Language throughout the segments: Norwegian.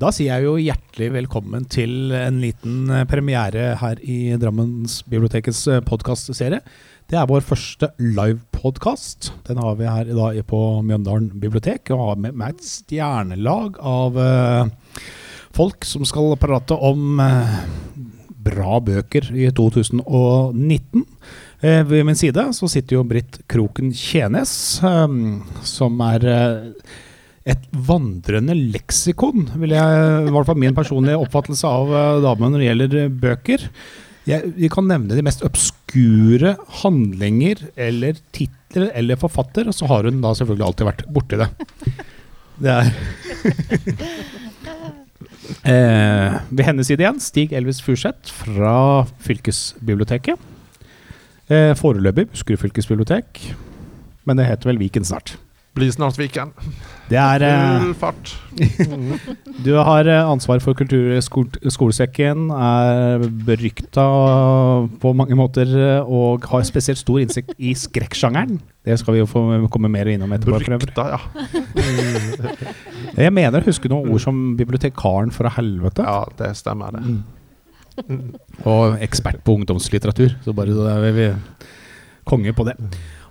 Da sier jeg jo hjertelig velkommen til en liten eh, premiere her i Drammensbibliotekets eh, podkastserie. Det er vår første livepodkast. Den har vi her i dag på Mjøndalen bibliotek. Og har med et stjernelag av uh, folk som skal prate om bra bøker i 2019. Uh, ved min side så sitter jo Britt Kroken Tjenes, som er et vandrende leksikon, vil jeg, i hvert fall min personlige oppfattelse av uh, damen når det gjelder uh, bøker. Jeg, vi kan nevne de mest obskure handlinger eller titler eller forfatter, og så har hun da selvfølgelig alltid vært borti det. Det er eh, Ved hennes side igjen, Stig Elvis Furseth fra fylkesbiblioteket. Eh, foreløpig Buskerud fylkesbibliotek, men det heter vel Viken snart. Blir snart Viken. Det er Full fart. Du har eh, ansvar for Kulturskolesekken, er berykta på mange måter eh, og har spesielt stor innsikt i skrekksjangeren. Det skal vi jo få komme mer innom etterpå. Berykta, ja. Jeg mener å huske noen ord som 'bibliotekaren fra helvete' Ja, det stemmer, det. Mm. og 'ekspert på ungdomslitteratur'. Så bare så er vi konge på det.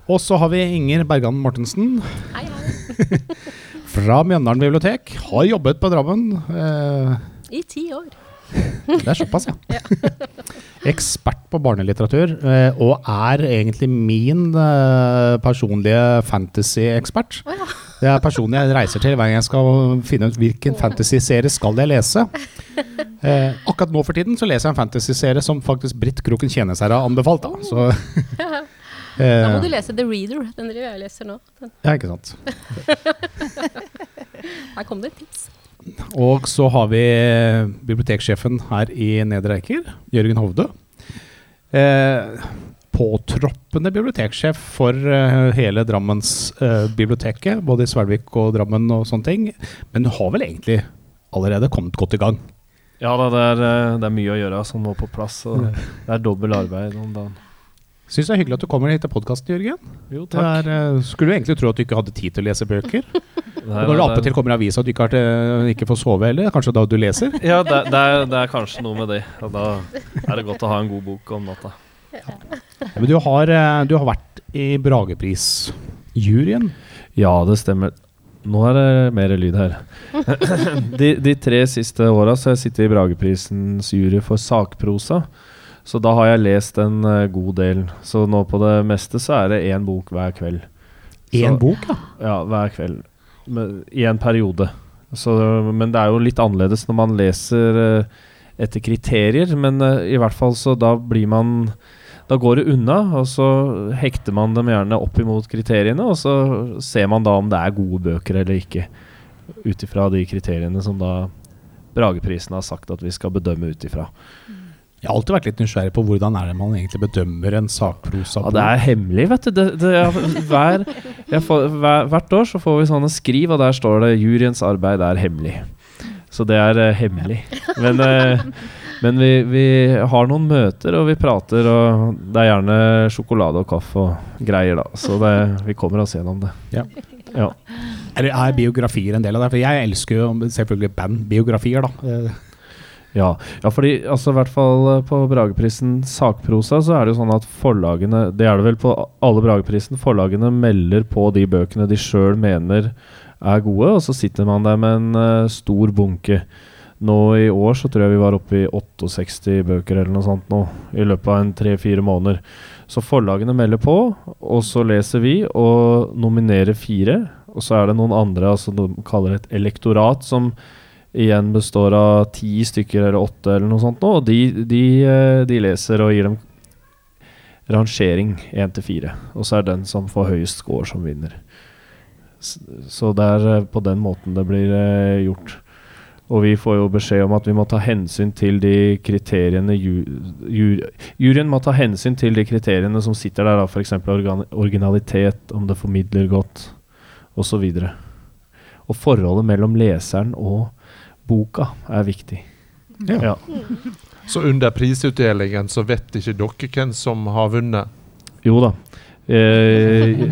Og så har vi Inger Bergan Mortensen Hei, hei. fra Mjøndalen bibliotek. Har jobbet på Drammen. Eh, I ti år. Det er såpass, ja. Ekspert på barnelitteratur, eh, og er egentlig min eh, personlige fantasy-ekspert. Oh, ja. Det er personen jeg reiser til hver gang jeg skal finne ut hvilken fantasy-serie skal jeg lese. Eh, akkurat nå for tiden så leser jeg en fantasy-serie som faktisk Britt Kroken Tjenes her har anbefalt. Da. Så, Da må eh, du lese The Reader. Den driver jeg og leser nå. Den- ja, ikke sant. Her kom det et tips. Og så har vi eh, biblioteksjefen her i Nedre Eiker, Jørgen Hovde. Eh, påtroppende biblioteksjef for eh, hele Drammensbiblioteket, både i Svelvik og Drammen og sånne ting. Men du har vel egentlig allerede kommet godt i gang? Ja da, det er, eh, det er mye å gjøre som må på plass. Og det er dobbel arbeid om dagen. Syns det er hyggelig at du kommer hit til podkasten, Jørgen. Jo, takk. er, eh, skulle du egentlig tro at du ikke hadde tid til å lese bøker? Nei, Og når det attpåtil kommer i avisa at du ikke, har til, ikke får sove heller, kanskje da du leser? Ja, det, det, er, det er kanskje noe med det. Og da er det godt å ha en god bok om natta. Ja, Men du har, eh, du har vært i Bragepris-juryen. Ja, det stemmer. Nå er det mer lyd her. De, de tre siste åra har jeg sittet i Brageprisens jury for sakprosa. Så da har jeg lest en eh, god del. Så nå på det meste så er det én bok hver kveld. Én bok, ja. Ja, hver kveld. Men, I en periode. Så, men det er jo litt annerledes når man leser eh, etter kriterier. Men eh, i hvert fall så da blir man Da går det unna, og så hekter man dem gjerne opp imot kriteriene, og så ser man da om det er gode bøker eller ikke. Ut ifra de kriteriene som da Brageprisen har sagt at vi skal bedømme ut ifra. Jeg har alltid vært litt nysgjerrig på hvordan er det man egentlig bedømmer en sakprosa. Ja, det er hemmelig, vet du. Det, det, jeg, hver, jeg får, hver, hvert år så får vi sånne skriv, og der står det 'Juryens arbeid er hemmelig'. Så det er uh, hemmelig. Men, uh, men vi, vi har noen møter, og vi prater, og det er gjerne sjokolade og kaffe og greier, da. Så det, vi kommer oss gjennom det. Ja. Ja. Er, er biografier en del av det? For jeg elsker jo selvfølgelig bandbiografier, da. Ja, ja fordi altså, i hvert fall eh, på Brageprisen sakprosa så er det jo sånn at forlagene Det er det vel på alle Brageprisen. Forlagene melder på de bøkene de sjøl mener er gode, og så sitter man der med en uh, stor bunke. Nå i år så tror jeg vi var oppe i 68 bøker eller noe sånt nå, i løpet av en tre-fire måneder. Så forlagene melder på, og så leser vi og nominerer fire. Og så er det noen andre, altså de kaller det et elektorat, som igjen består av ti stykker eller åtte eller noe sånt og de, de, eh, de leser og gir dem rangering én til fire. Og så er det den som får høyest score, som vinner. Så det er eh, på den måten det blir eh, gjort. Og vi får jo beskjed om at vi må ta hensyn til de kriteriene ju, ju, Juryen må ta hensyn til de kriteriene som sitter der, f.eks. Originalitet, om det formidler godt, osv. Og, så og forholdet mellom leseren og boka er viktig. Ja. Ja. Så under prisutdelingen så vet ikke dere hvem som har vunnet? Jo da. Eh,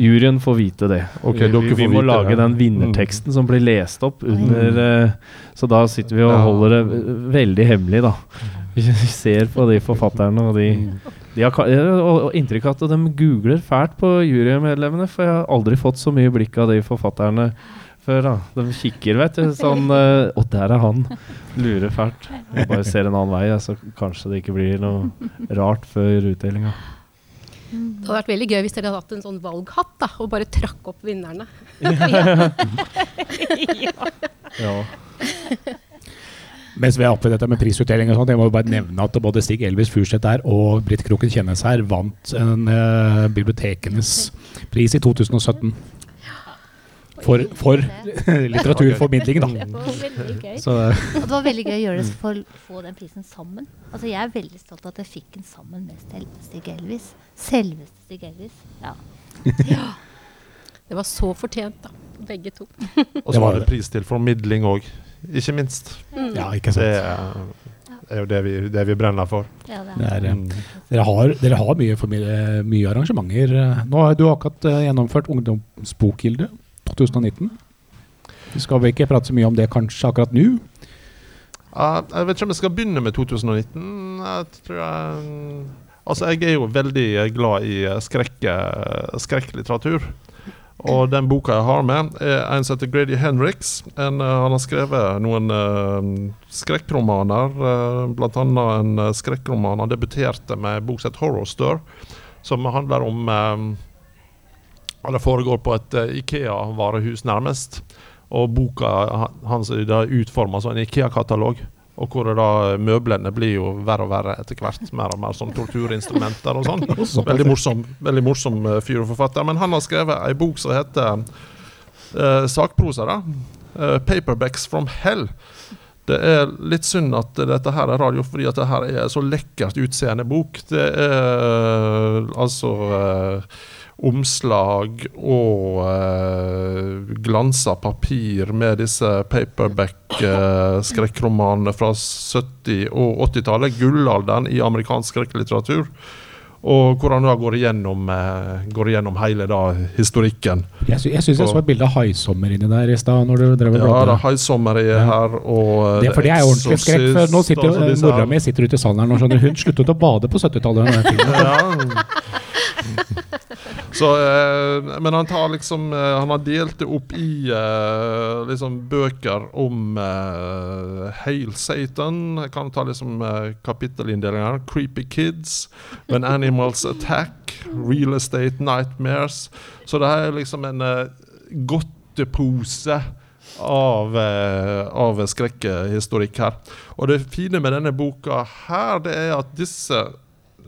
juryen får vite det. Okay, vi, vi, får må vite lage det. den vinnerteksten som blir lest opp under eh, Så da sitter vi og Ja. holder det veldig hemmelig, da. Vi ser på de forfatterne, og de, de har har og- og inntrykk av at de googler fælt på jurymedlemmene, for jeg har aldri fått så mye blikk av de forfatterne før. da De kikker, vet du. Sånn eh, Å, der er han! Lurer fælt. Jeg bare ser en annen vei, ja, så kanskje det ikke blir noe rart før utdelinga. Det hadde vært veldig gøy hvis dere hadde hatt en sånn valghatt da, og bare trakk opp vinnerne. Ja. Mens vi er oppe i dette med prisutdeling og sånt, jeg må bare nevne at både Stig Elvis Furseth der og Britt Kroken Kjennes her vant en uh, bibliotekenes pris i 2017. For, for litteraturformidling, da. Så Og det var veldig gøy å gjøre det for å få den prisen sammen. Altså Jeg er veldig stolt av at jeg fikk den sammen med Stig Elvis. Selveste Stig Elvis. Ja. Det var så fortjent, da. Begge to. Og så var det pris til formidling òg, ikke minst. ja, ikke Det det er jo det vi, det vi brenner for. ja det Det er. Mm. Dere har, dere har mye, mye arrangementer. Nå har du akkurat eh, gjennomført Ungdomsbokgilde 2019. Vi skal vel ikke prate så mye om det kanskje akkurat nå. Uh, jeg vet ikke om jeg skal begynne med 2019. Jeg tror jeg Altså, jeg er jo veldig glad i eh, eh, skrekklitteratur. Og den boka jeg har med, er en som heter Grady Henriks. En, eh, han har skrevet noen uh, skrekkromaner, uh, annet en skrekkroman han debuterte med en bok som heter Horror Store, som handler om eh, det foregår på et eh, Ikea-varehus, nærmest. Og boka ha- hans er utforma som en Ikea-katalog. Og hvor da møblene blir jo verre og verre etter hvert. Mer og mer som torturinstrumenter og sånn. Veldig morsom, veldig morsom uh, fyr og forfatter. Men han har skrevet ei bok som heter uh, sakprosa, da. Uh, 'Paperbacks from Hell'. Det er litt synd at dette her er radio, fordi at det her er så lekkert utseende bok. Det er uh, altså eh, omslag og uh, glansa papir med disse paperback-skrekkromanene fra 70- og 80-tallet. Gullalderen i amerikansk skrekklitteratur. Og hvordan han går igjennom, eh, går igjennom hele da, historikken. Jeg, sy jeg syns jeg så et bilde av haisommer inni der i stad. når du drev og Ja, det er. Haisommer i Ja. her, og Det, for det er jo ordentlig skrekk. For nå sitter jo altså Mora mi sitter ute i salen her nå, skjønner. Hun sluttet å bade på 70-tallet. denne. Ja. Så, eh, men han tar liksom eh, Han har delt det opp i eh, liksom bøker om eh, Hail Satan. Jeg kan ta liksom eh, kapittelinndelingen. Creepy Kids, When Animals Attack, Real Estate Nightmares. Så det her er liksom en eh, godtepose av, eh, av skrekkehistorikk her. Og det fine med denne boka her, det er at disse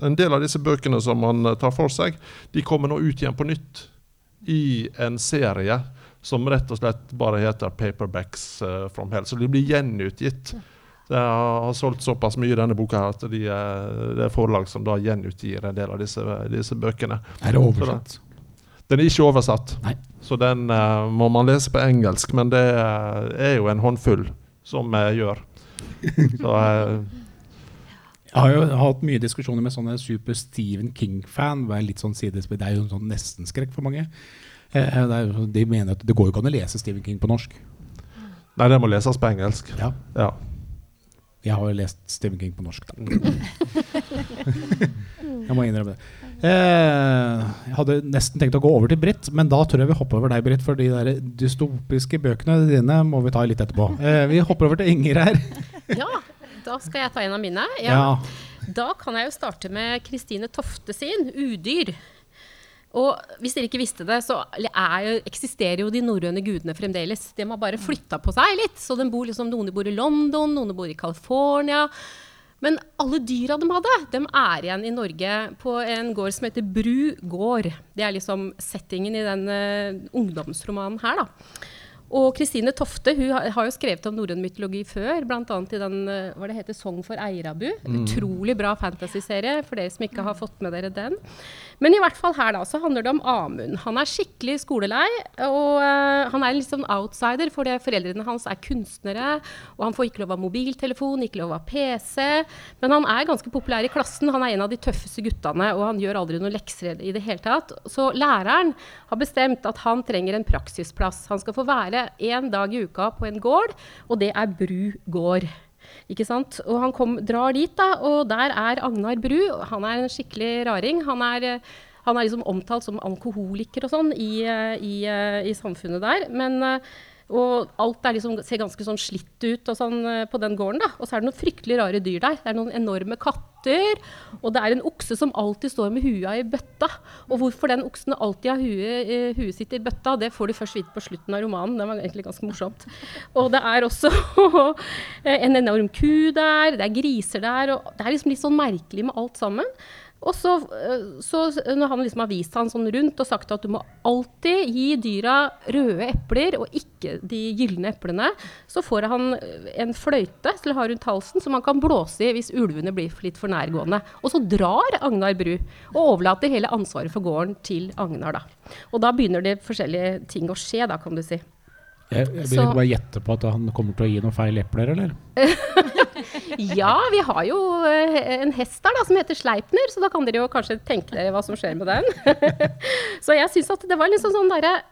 en del av disse bøkene som man eh, tar for seg, de kommer nå ut igjen på nytt i en serie som rett og slett bare heter 'Paperbacks eh, from Hell'. Så de blir gjenutgitt. Det har, solgt såpass mye i denne boka her at de, eh, det er forlag som da gjenutgir en del av disse, disse bøkene. Er det oversatt? Den er ikke oversatt, Nei. så den uh, må man lese på engelsk. Men det er jo en håndfull som uh, gjør. Så eh, Jeg har jo hatt mye diskusjoner med sånne super Stephen King-fan. Det er sånn. Det er jo sånn nestenskrekk for mange. Eh, de mener at det går jo ikke an å lese Stephen King på norsk. Nei, det må leses på engelsk. Ja. Ja. Jeg har jo lest Stephen King på norsk, da. Jeg må innrømme det. Eh, jeg hadde nesten tenkt å gå over til Britt, men da tror jeg vi hopper over deg, Britt. For de der dystopiske bøkene dine må vi ta litt etterpå. Eh, vi hopper over til Inger her. Ja, da skal jeg ta en av mine. Ja. Ja. Da kan jeg jo starte med Kristine Tofte sin 'Udyr'. Og hvis dere ikke visste det, så er jo, eksisterer jo de norrøne gudene fremdeles. De har bare flytta på seg litt. Så bor liksom, noen bor i London, noen bor i California. Men alle dyra de hadde, de er igjen i Norge på en gård som heter Bru gård. Det er liksom settingen i den eh, ungdomsromanen her, da. Og Kristine Tofte hun har, jo skrevet om norrøn mytologi før, bl.a. i den eh, hva det heter, 'Sogn for Eirabu'. Utrolig bra fantasyserie for dere som ikke har fått med dere den. Men i hvert fall her da, så handler det om Amund. Han er skikkelig skolelei, og uh, han er en sånn outsider, det, foreldrene hans er kunstnere, og han får ikke lov av mobiltelefon, ikke lov av PC. Men han er ganske populær i klassen, han er en av de tøffeste guttene, og han gjør aldri noen lekser i det hele tatt. Så læreren har bestemt at han trenger en praksisplass. Han skal få være én dag i uka på en gård, og det er Bru gård. Ikke sant? Og han kom, drar dit, da, og der er Agnar Bru. Han er en skikkelig raring. Han er, eh, han er liksom omtalt som alkoholiker og sånn i, eh, i, eh, i samfunnet der. Men, og alt liksom, ser ganske sånn slitt ut sånn eh, på den gården. da. Og så er det noen fryktelig rare dyr der. Det er noen enorme katter. Og det er en okse som alltid står med hua i bøtta. Og hvorfor den oksen alltid har huet, eh, huet sitt i bøtta, det får du først vite på slutten av romanen. Det var egentlig ganske morsomt. Og det er også en enorm ku der, det er griser der, og det er liksom litt sånn merkelig med alt sammen. Og så, eh, så når han liksom har vist han sånn rundt og sagt at du må alltid gi dyra røde epler og ikke de gylne eplene, så får han eh, en fløyte til å ha rundt halsen som han kan blåse i hvis ulvene blir litt for nærgående. Og så drar Agnar Bru og overlater hele ansvaret for gården til Agnar. da. Og da begynner det forskjellige ting å skje, da, kan du si. Jeg, jeg begynner Så- bare gjette på at han kommer til å gi noen feil epler, eller? Ja, vi har jo eh, en hest der da, som heter Sleipner, så da kan dere jo kanskje tenke dere hva som skjer med den. så jeg syns at det var litt sånn, derre-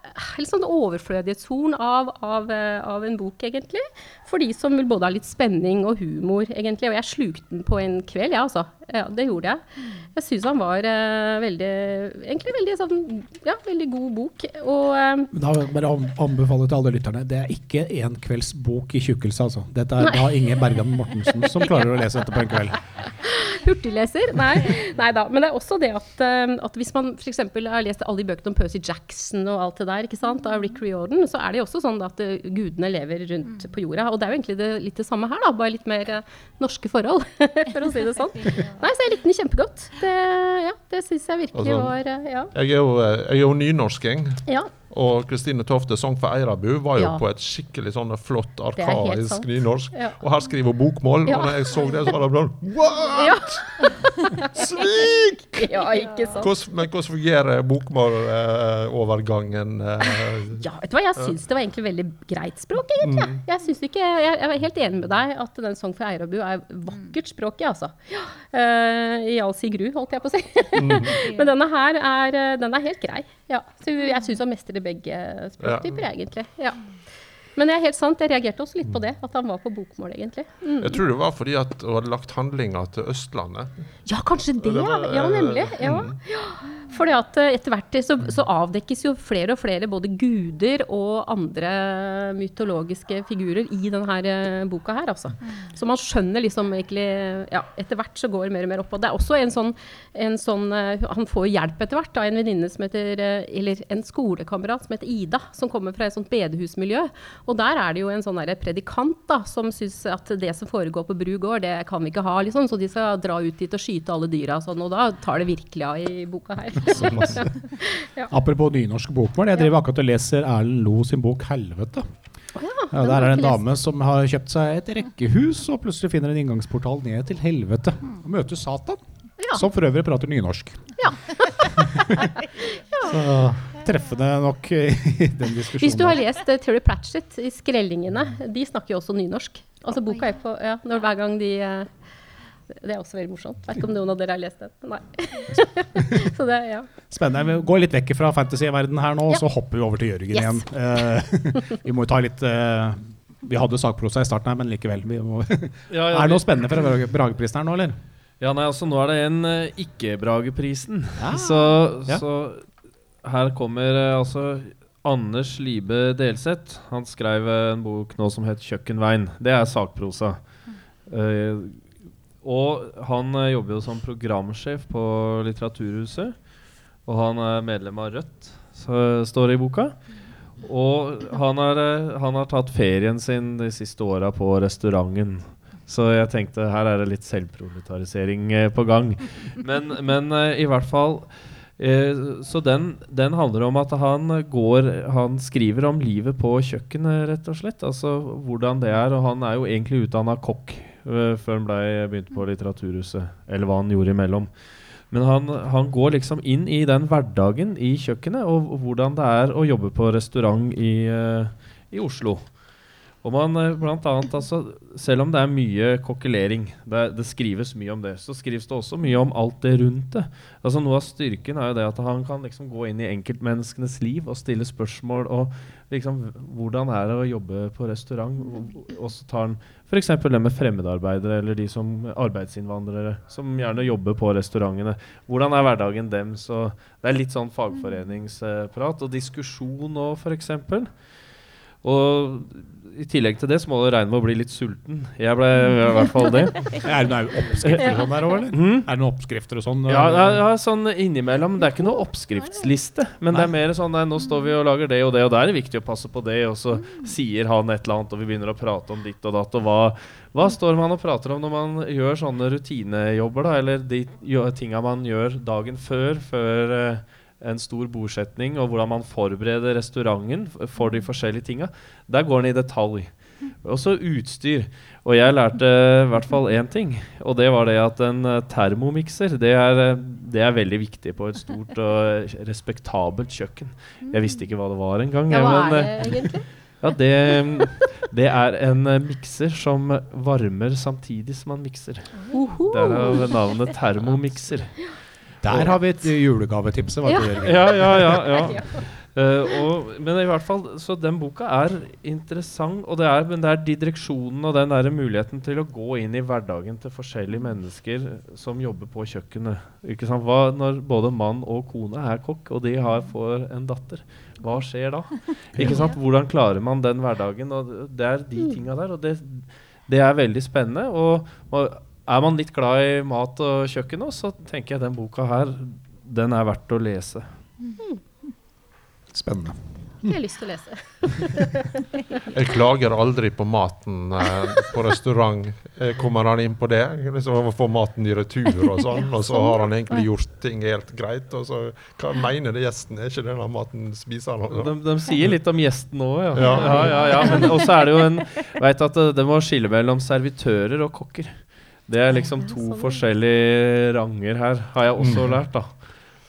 sånn overflødighetshorn av, av, eh, av en bok, egentlig. For de som vil både ha litt spenning og humor, egentlig. Og jeg slukte den på en kveld, jeg, ja, altså. Ja, det gjorde jeg. Jeg syns han var uh, veldig Egentlig veldig sånn Ja, veldig god bok. Og uh, Da vil jeg bare anbefale til alle lytterne. Det er ikke en kvelds bok i tjukkelse, altså. Dette er da Inge Bergan Mortensen som klarer å lese dette på en kveld. Hurtigleser? Nei. Nei da. Men det er også det at, uh, at hvis man f.eks. har lest alle de bøkene om Percy Jackson og alt det der, ikke sant, av Rick Riordan, så er det jo også sånn at gudene lever rundt på jorda. Og det er jo egentlig det, litt det samme her, da, bare litt mer eh, norske forhold, for å si det sånn. Nei, så jeg likte den kjempegodt. Det, ja, det syns jeg virkelig Altså, var eh, ja. Jeg er jo, eh, jeg er jo nynorsking. ja. Og Kristine Tofte, 'Song for Eirabu', var jo Ja. på et skikkelig sånn flott, arkaisk nynorsk. Ja. Og her skriver hun bokmål. Ja. Og når jeg så det, så var det sånn What?! Ja. Svik! men hvordan fungerer bokmålovergangen? Eh, Ja, vet du hva, jeg syns det var egentlig veldig greit språk, egentlig. Mm. Jeg, synes ikke, jeg, er helt enig med deg at den Song for Eirabu er vakkert språk, altså. Uh, I all sin gru, holdt jeg på å si. Mm. Men denne her er, eh, den er helt grei. Ja. Så jeg syns han mestrer begge språktyper, egentlig. Ja. Men det er helt sant, jeg reagerte også litt på det, at han var på bokmål, egentlig. Mm. jeg tror det var fordi at hun hadde lagt handlinga til Østlandet. Ja, kanskje det. Det var, Ja, nemlig. eh, Ja. mm. Fordi at eh, etter hvert så, så avdekkes jo flere og flere både guder og andre mytologiske figurer i denne eh, boka her, altså. Så man skjønner liksom egentlig Ja, etter hvert så går det mer og mer opp. Og det er også en sånn, en sånn Han får hjelp etter hvert av en venninne som heter Eller en skolekamerat som heter Ida, som kommer fra et sånt bedehusmiljø. Og der er det jo en sånn predikant da, som syns at det som foregår på Bru gård, det kan vi ikke ha, liksom. Så de skal dra ut dit og skyte alle dyra og sånn. Og da tar det virkelig av i boka her. Apropos nynorsk bokmål, jeg driver akkurat og leser Erlend Lo sin bok 'Helvete'. Ja, der er det en dame som har kjøpt seg et rekkehus og plutselig finner en inngangsportal ned til helvete. Og møter Satan, Ja. som for øvrig prater nynorsk. Ja. Så treffende nok i den diskusjonen. Hvis du har lest uh, Terry Pratchett i 'Skrellingene', de snakker jo også nynorsk. Altså boka er på ja, når, hver gang de uh, Det er også veldig morsomt. Vet ikke om noen av dere har lest den. Nei. Så det, ja. Spennende. Vi går litt vekk fra fantasy-verdenen her nå, Ja. så hopper vi over til Jørgen Yes. igjen. Uh, vi må jo ta litt uh, Vi hadde sakprosa i starten her, men likevel. Vi må, Ja, er det noe spennende fra Brage- Brageprisen her nå, eller? Ja, nei, altså Nå er det en uh, ikke-Brageprisen. Ja. Så, Ja. så her kommer eh, altså Anders Libe Delseth. Han skrev eh, en bok nå som het 'Kjøkkenveien'. Det er sakprosa. Uh, og han jobber jo som programsjef på Litteraturhuset. Og han er medlem av Rødt, så står det i boka. Og han eh, han har tatt ferien sin de siste åra på restauranten. Så jeg tenkte her er det litt selvproletarisering på gang. Men, men i hvert fall Eh, så den, den handler om at han går Han skriver om livet på kjøkkenet, rett og slett. Altså hvordan det er. Og han er jo egentlig utdanna kokk uh, før han ble, begynte på Litteraturhuset. Eller hva han gjorde imellom. Men han, han går liksom inn i den hverdagen i kjøkkenet, og, og hvordan det er å jobbe på restaurant i, uh, i Oslo. Og man eh, blant annet, altså, Selv om det er mye kokkelering, det, det, skrives mye om det, så skrives det også mye om alt det rundt det. Altså Noe av styrken er jo det at han kan liksom gå inn i enkeltmenneskenes liv og stille spørsmål. og liksom, Hvordan er det å jobbe på restaurant? Og så tar han f.eks. det med fremmedarbeidere eller de som arbeidsinnvandrere som gjerne jobber på restaurantene. Hvordan er hverdagen dem? Det er litt sånn fagforeningsprat og diskusjon òg, f.eks. Og i tillegg til det så må du regne med å bli litt sulten. Jeg ble i hvert fall det. er det noen oppskrifter og sånn der òg, eller? Mm? Er det noen oppskrifter og sånn? Ja, ja, sånn innimellom. Det er ikke noe oppskriftsliste. Men Nei. det er mer sånn nei, nå står vi og lager det og det, og da er det viktig å passe på det. Og så sier han et eller annet, og vi begynner å prate om ditt og datt. Og hva, hva står man og prater om når man gjør sånne rutinejobber, da? Eller de tinga man gjør dagen før, før uh, en stor bordsetning, og hvordan man forbereder restauranten for de forskjellige tinga. Der går den i detalj. Også utstyr. Og jeg lærte i hvert fall én ting, og det var det at en uh, termomikser det er, uh, det er, veldig viktig på et stort og respektabelt kjøkken. Jeg visste ikke hva det var engang. Ja, hva er det egentlig? Ja, det, det, er en mikser som varmer samtidig som man mikser. Derav navnet termomikser. Der har vi et julegavetips. Ja. ja, ja, ja, ja. Uh, og, men i hvert fall, så den boka er interessant, og det er, men det er de direksjonen og den der muligheten til å gå inn i hverdagen til forskjellige mennesker som jobber på kjøkkenet. Ikke sant? Hva, når både mann og kone er kokk, og de har, får en datter, hva skjer da? Ikke sant? Hvordan klarer man den hverdagen? Og det er de tinga der. Og det, det, er veldig spennende. Og, og er man litt glad i mat og kjøkken også, så tenker jeg den boka her, den er verdt å lese. Mm. Spennende. Jeg har lyst til å lese. jeg klager aldri på maten eh, på restaurant. Eh, kommer han inn på det? Liksom Få maten i retur og sånn, og så har han egentlig gjort ting helt greit. Og så hva mener det gjesten? Er ikke det den maten spiser han? De, de, sier litt om gjesten òg, ja. ja. ja, ja, ja. Og så er det jo en Veit at det må skille mellom servitører og kokker. Det er liksom to sånn. forskjellige ranger her, har jeg også mm. lært, da.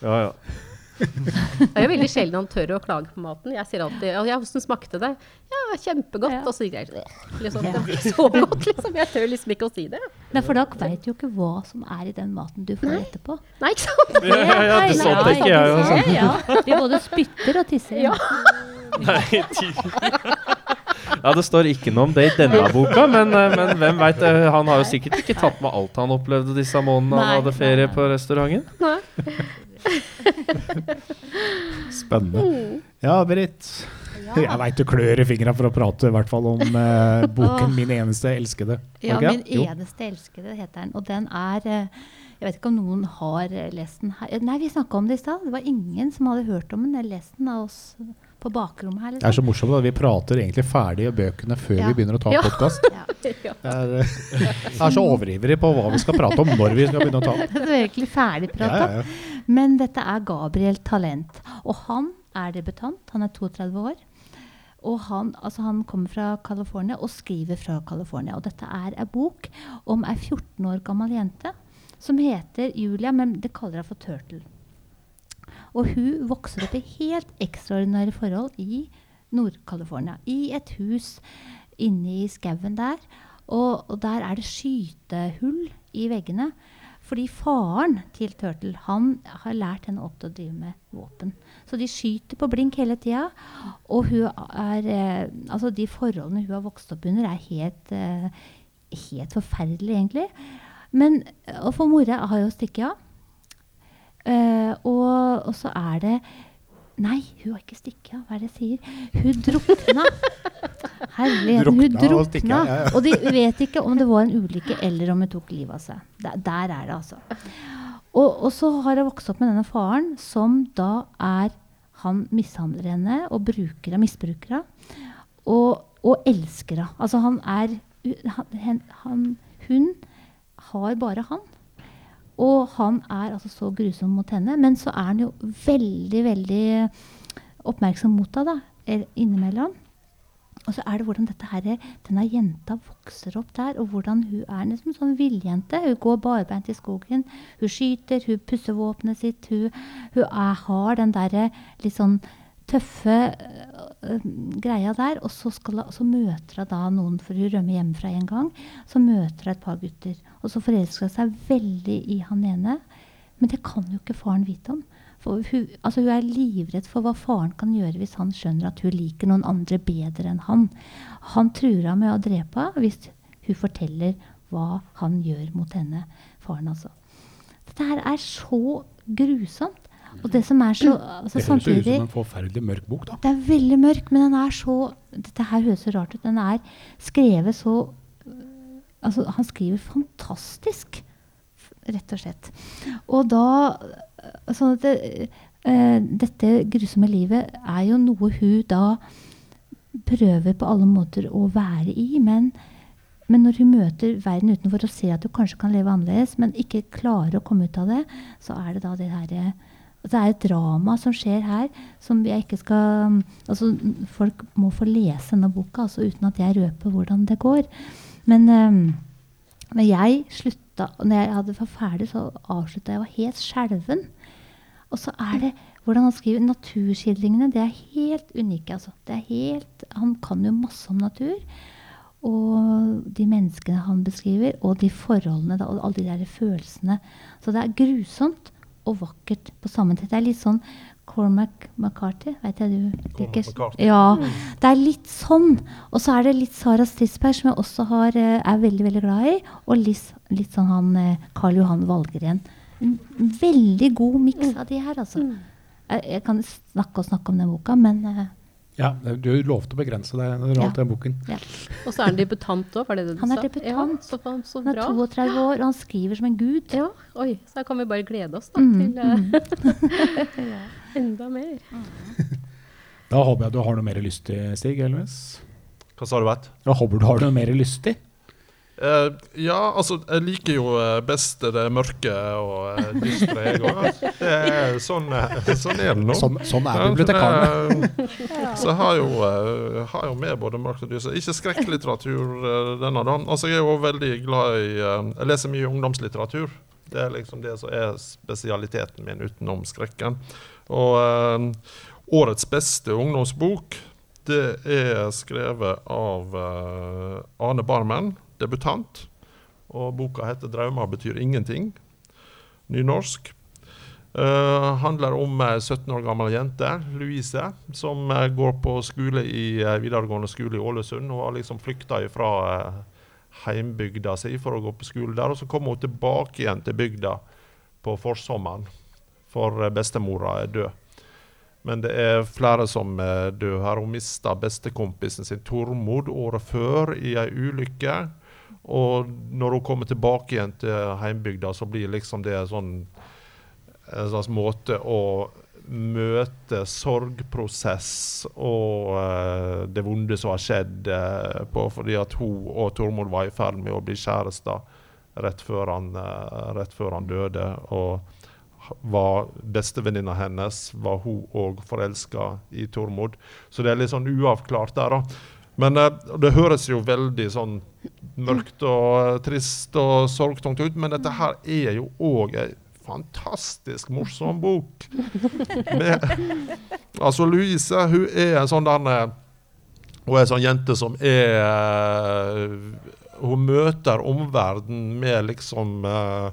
Ja, ja. det er veldig sjelden han tør å klage på maten. Jeg sier alltid ja, 'Hvordan smakte det?' 'Ja, kjempegodt.' Ja. Og så sier jeg liksom, ja. så godt, liksom. Jeg tør liksom ikke å si det. Nei, for da veit du jo ikke hva som er i den maten du får etterpå. Nei, ikke sant? Ja, ja, ja det sånn tenker jeg også. Ja, vi både spytter og tisser. Ja. Nei, ja, Det står ikke noe om det i denne boka, men, eh, men hvem veit. Eh, han har jo sikkert ikke tatt med alt han opplevde disse månedene han hadde ferie på restauranten. Nei. Spennende. Ja, Britt. Jeg veit du klør i fingra for å prate i hvert fall om eh, boken 'Min eneste elskede'. Ja, 'Min eneste elskede' heter den. Og den er uh, Jeg vet ikke om noen har lest den her. Nei, vi snakka om det i stad. Det var ingen som hadde hørt om den. eller lest den av oss på bakrommet her. Liksom. Det er så morsomt at vi prater egentlig ferdig bøkene før ja. vi begynner å ta ja. podkast. Ja. Jeg, er så overivrig på hva vi skal prate om når vi skal begynne å ta. Det er virkelig ferdig prata. Men dette er Gabriel Talent. Og han er debutant. Han er 32 år. Og han, altså han, kommer fra California og skriver fra California. Og dette er ei bok om ei 14 år gammel jente som heter Julia, men det kaller hun for Turtle. Og hun vokser opp i helt ekstraordinære forhold i Nord-California. I et hus inne i skauen der. Og, og, der er det skytehull i veggene. Fordi faren til Turtle han har lært henne opp til å drive med våpen. Så de skyter på blink hele tida. Og er, eh, altså de forholdene hun har vokst opp under, er helt, eh, helt forferdelige, egentlig. Men og for mora har jo stukket av. Uh, og, og, så er det Nei, hun har ikke stikket av. Hva er det jeg sier? Hun drukna. Herlighet. Hun drukna. Og, ja, ja. og de vet ikke om det var en ulykke eller om hun tok livet av seg. Der, der er det, altså. Og, og, så har jeg vokst opp med denne faren, som da er Han mishandler henne og bruker henne, misbruker henne. Og, og elsker henne. Altså, han er han, han, Hun har bare han. Og han er altså så grusom mot henne, men så er han jo veldig, veldig oppmerksom mot henne da, innimellom. Og så er det hvordan dette her, denne jenta vokser opp der, og hvordan hun er en sånn villjente. Hun går barbeint i skogen, hun skyter, hun pusser våpenet sitt. Hun, hun er, har den derre litt sånn tøffe uh, greia der. Og så, skal, så, møter hun da noen, for hun rømmer hjemmefra en gang. Så møter hun et par gutter. Og så forelsker hun seg veldig i han ene. Men det kan jo ikke faren vite om. For hun, altså hun, er livredd for hva faren kan gjøre hvis han skjønner at hun liker noen andre bedre enn han. Han truer henne med å drepe henne hvis hun forteller hva han gjør mot henne. Faren, altså. Dette her er så grusomt. Og det som er så altså, Det høres ut som en forferdelig mørk bok, da. Det er veldig mørk, men den er så Dette her høres så rart ut. Den er skrevet så Altså, han skriver fantastisk, rett og slett. Og da sånn at det, eh, dette grusomme livet er jo noe hun da prøver på alle måter å være i. Men, men når hun møter verden utenfor og ser at hun kanskje kan leve annerledes, men ikke klarer å komme ut av det, så er det da det herre det er et drama som skjer her, som jeg ikke skal altså Folk må få lese denne boka altså uten at jeg røper hvordan det går. Men, um, men jeg slutta Når jeg hadde var ferdig, så avslutta jeg. Var helt skjelven. Og så er det hvordan han skriver naturskildringene. Det er helt unike. Altså. Det er helt, han kan jo masse om natur. Og de menneskene han beskriver, og de forholdene da, og alle de der følelsene. Så det er grusomt og vakkert på samme tid. Det er litt sånn Cormac McCarthy. Vet jeg du liker? Ja, det er litt sånn. Og så er det litt Sara Strisberg, som jeg også har, eh, er veldig veldig glad i. Og litt, litt sånn han eh, Karl Johan Valgren en veldig god miks av de her, altså. Mm. Jeg, jeg, kan snakke og snakke om den boka, men uh, Ja, du lovte å begrense deg når du ja. den boken. Ja. Og så er han debutant òg, var det det du sa? han sa? Er debutant. Ja, så, så han er 32 år, og han skriver som en gud. Ja, oi, Så da kan vi bare glede oss da, mm. til uh, enda mer. da håper jeg du har noe mer lyst til, Stig Elves. Hva sa du, Bert? Jeg håper du har noe mer lyst til. Uh, ja, altså, jeg liker jo eh, best det mørke og uh, dystre, jeg òg. Sånn, sånn er det nå. Sånn, sånn er bibliotekarene. Uh, så jeg har jo, uh, har jo med både mørkt og dystre. Ikke skrekklitteratur denne, da. Altså, jeg er jo veldig glad i Jeg leser mye ungdomslitteratur. Det er liksom det som er spesialiteten min utenom skrekken. Og årets beste ungdomsbok, det er skrevet av Ane Barmen debutant. Og boka heter 'Drømmer betyr ingenting'. Nynorsk. Uh, handler om ei 17 år gammel jente, Louise, som uh, går på skole i uh, videregående skole i Ålesund. Hun har liksom flykta fra heimbygda si for å gå på skole der. Og så kommer hun tilbake igjen til bygda på forsommeren, for bestemora er død. Men det er flere som døde her. Hun mista bestekompisen sin Tormod året før i ei ulykke. Og når hun kommer tilbake igjen til heimbygda, så blir liksom det sånn, en slags måte å møte sorgprosess og uh, det vonde som har skjedd uh, på, fordi at hun og Tormod var i ferd med å bli kjærester rett, uh, rett før han døde. Og var bestevenninna hennes var hun òg forelska i Tormod. Så det er litt sånn uavklart der. da. Men det høres jo veldig sånn mørkt og trist og sorgtungt ut, men dette her er jo òg ei fantastisk morsom bok. Med, altså Louise hun er en sånn der Hun er en sånn jente som er Hun møter omverdenen med liksom uh,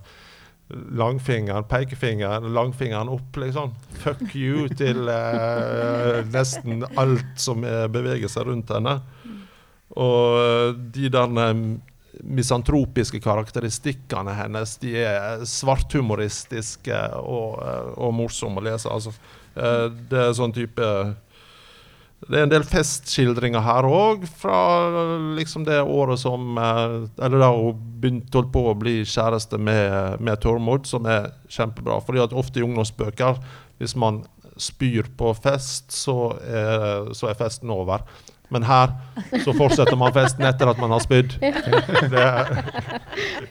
langfingeren, pekefingeren, langfingeren opp, liksom. Fuck you til eh, nesten alt som beveger seg rundt henne. Og eh, de der eh, misantropiske karakteristikkene hennes de er svarthumoristiske og, eh, og morsomme å lese. Altså, det er sånn type det er en del festskildringer her òg, fra liksom det året som Eller da hun begynte på å bli kjæreste med, med Tormod, som er kjempebra. fordi at ofte i ungdomsbøker, hvis man spyr på fest, så er, så er festen over. Men her så fortsetter man festen etter at man har spydd. Det, er-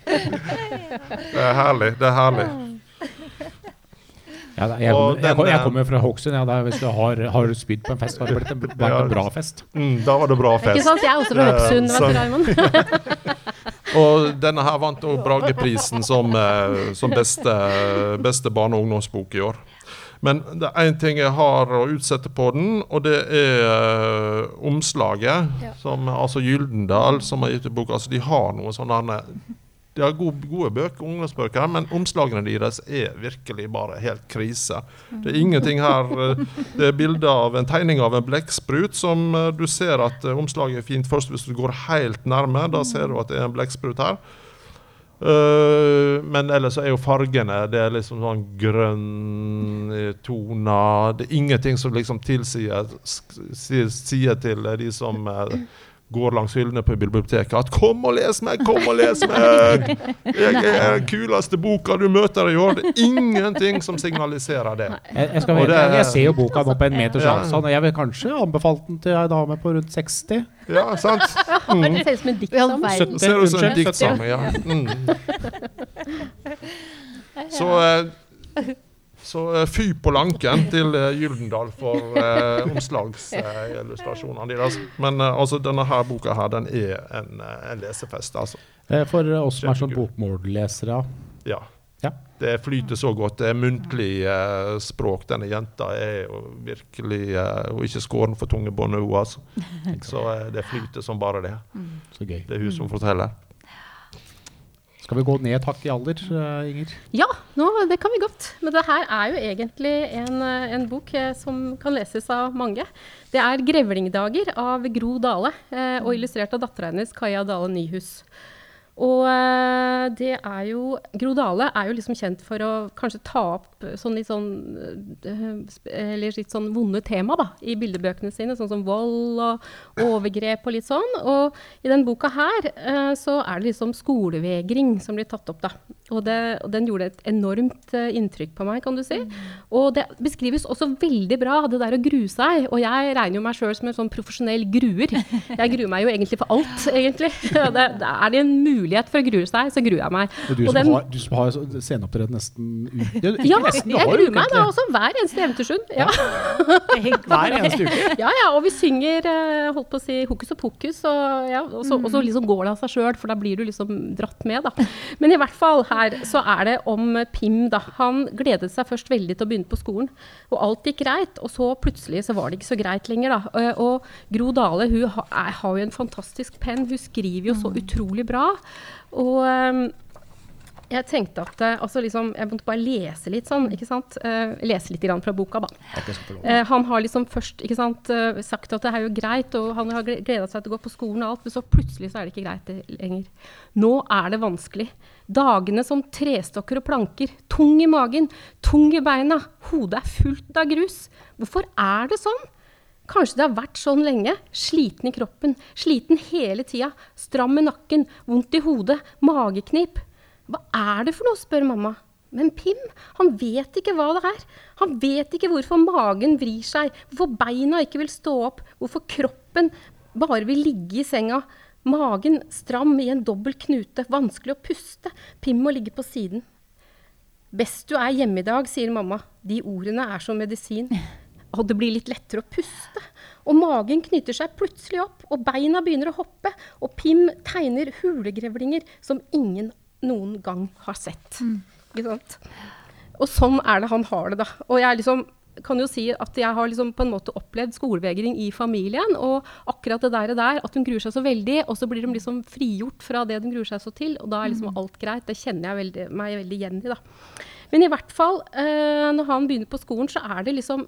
det er herlig. Det er herlig. Ja, da, jeg, kommer, jeg, jeg eh, kommer fra Hokksund. Ja, hvis du har, har spydd på en fest, har det blitt en, vært en bra fest. Mm, da var det bra fest. Ikke sant? Jeg er også fra Eh, Hokksund, Raymond. Og denne her vant Brageprisen som, eh, som beste, beste barne- og ungdomsbok i år. Men det er én ting jeg har å utsette på den, og det er uh, omslaget. Ja. Som, altså Gyldendal, som har gitt ut boka. Altså, de har noe sånne De har gode, gode bøker, ungdomsbøker, men omslagene deres er virkelig bare helt krise. Det er ingenting her eh, Det er bilde av en tegning av en blekksprut som eh, du ser at omslaget er fint først hvis du går helt nærme. Da ser du at det er en blekksprut her. Eh, men ellers er jo fargene Det er liksom sånn grønn eh, toner. Det er ingenting som liksom tilsier sier, til de som eh, går langs hyllene på biblioteket at 'Kom og les meg! Kom og les meg!' 'Jeg er den kuleste boka du møter i år.' Det er ingenting som signaliserer det. Jeg, jeg, skal, Og jeg, det er- jeg ser jo boka nå på en meters Ja. avstand, og jeg vil kanskje anbefalt den til ei dame på rundt 60. Ja, sant? Det ser ut som en Det ser ut som en diktsamling, ja. Mm. Så, eh, så eh, fy på lanken til eh, Gyldendal for eh, omslagsillustrasjonene deres. Men eh, altså, denne her boka her, den er en, en lesefest, altså. For oss som er sånn bokmållesere. Ja. Ja. Det flyter så godt. Det er muntlig eh, språk. Denne jenta er jo virkelig eh, Hun er ikke skåren for tunge bånd, hun, altså. Så eh, det flyter som bare det. Så gøy. Det er hun som forteller. Skal vi gå ned et hakk i alder, eh, Inger? Ja, nå, det kan vi godt. Men det her er jo egentlig en, eh, en bok eh, som kan leses av mange. Det er 'Grevlingdager' av Gro Dale, og illustrert av dattera hennes, Kaja Dale Nyhus. Og eh, det er jo Gro Dale er jo liksom kjent for å kanskje ta opp eh, sånn litt sånn eh, Eller litt sånn vonde tema da, i bildebøkene sine, sånn som vold og overgrep og litt sånn. Og i den boka her så er det liksom skolevegring som blir tatt opp, da. Og, det, og den gjorde et enormt inntrykk på meg, kan du si. Og det beskrives også veldig bra, det der å grue seg. Og jeg regner jo meg sjøl som en sånn profesjonell gruer. Jeg gruer meg jo egentlig for alt, egentlig. Det, det er det en mulighet for å grue seg, så gruer jeg meg. Og du Og som den- har, du som har så- sceneopptreden nesten Ja, Ja, nesten, jeg gruer meg da også hver eneste Eventyrsund. Ja. Hver eneste uke. Ja, ja, og vi synger eh, holdt på å si hokus og pokus, og, ja, og, så, og så liksom går det av seg sjøl, for da blir du liksom dratt med, da. Men i hvert fall her så er det om Pim, da. Han gledet seg først veldig til å begynne på skolen, og alt gikk greit, og så plutselig så var det ikke så greit lenger, da. Eh, Og Gro Dale, hun ha, er, har jo en fantastisk penn, hun skriver jo så utrolig bra, og eh, jeg tenkte at altså liksom, Jeg måtte bare lese litt sånn, ikke sant? Uh, lese litt grann fra boka, da. Uh, han har liksom først ikke sant, uh, sagt at det er jo greit, og han har gleda seg til å gå på skolen og alt, men så plutselig så er det ikke greit lenger. Nå er det vanskelig. Dagene som trestokker og planker. Tung i magen, tung i beina. Hodet er fullt av grus. Hvorfor er det sånn? Kanskje det har vært sånn lenge. Sliten i kroppen. Sliten hele tida. Stram i nakken. Vondt i hodet. Mageknip. Hva er det for noe, spør mamma. Men Pim, han vet ikke hva det er. Han vet ikke hvorfor magen vrir seg, hvorfor beina ikke vil stå opp, hvorfor kroppen bare vil ligge i senga. Magen stram i en dobbel knute, vanskelig å puste. Pim må ligge på siden. Best du er hjemme i dag, sier mamma. De ordene er som medisin. Og det blir litt lettere å puste. Og magen knytter seg plutselig opp, og beina begynner å hoppe. Og Pim tegner hulegrevlinger som ingen noen gang har sett. Ikke sant? Og sånn er det han har det, da. Og jeg liksom kan jo si at jeg har liksom på en måte opplevd skolevegring i familien. Og akkurat det der, der at hun gruer seg så veldig, og så blir de liksom frigjort fra det de gruer seg så til. Og da er liksom alt greit. Det kjenner jeg veldig, meg veldig igjen i, da. Men i hvert fall, eh, når han begynner på skolen, så er det liksom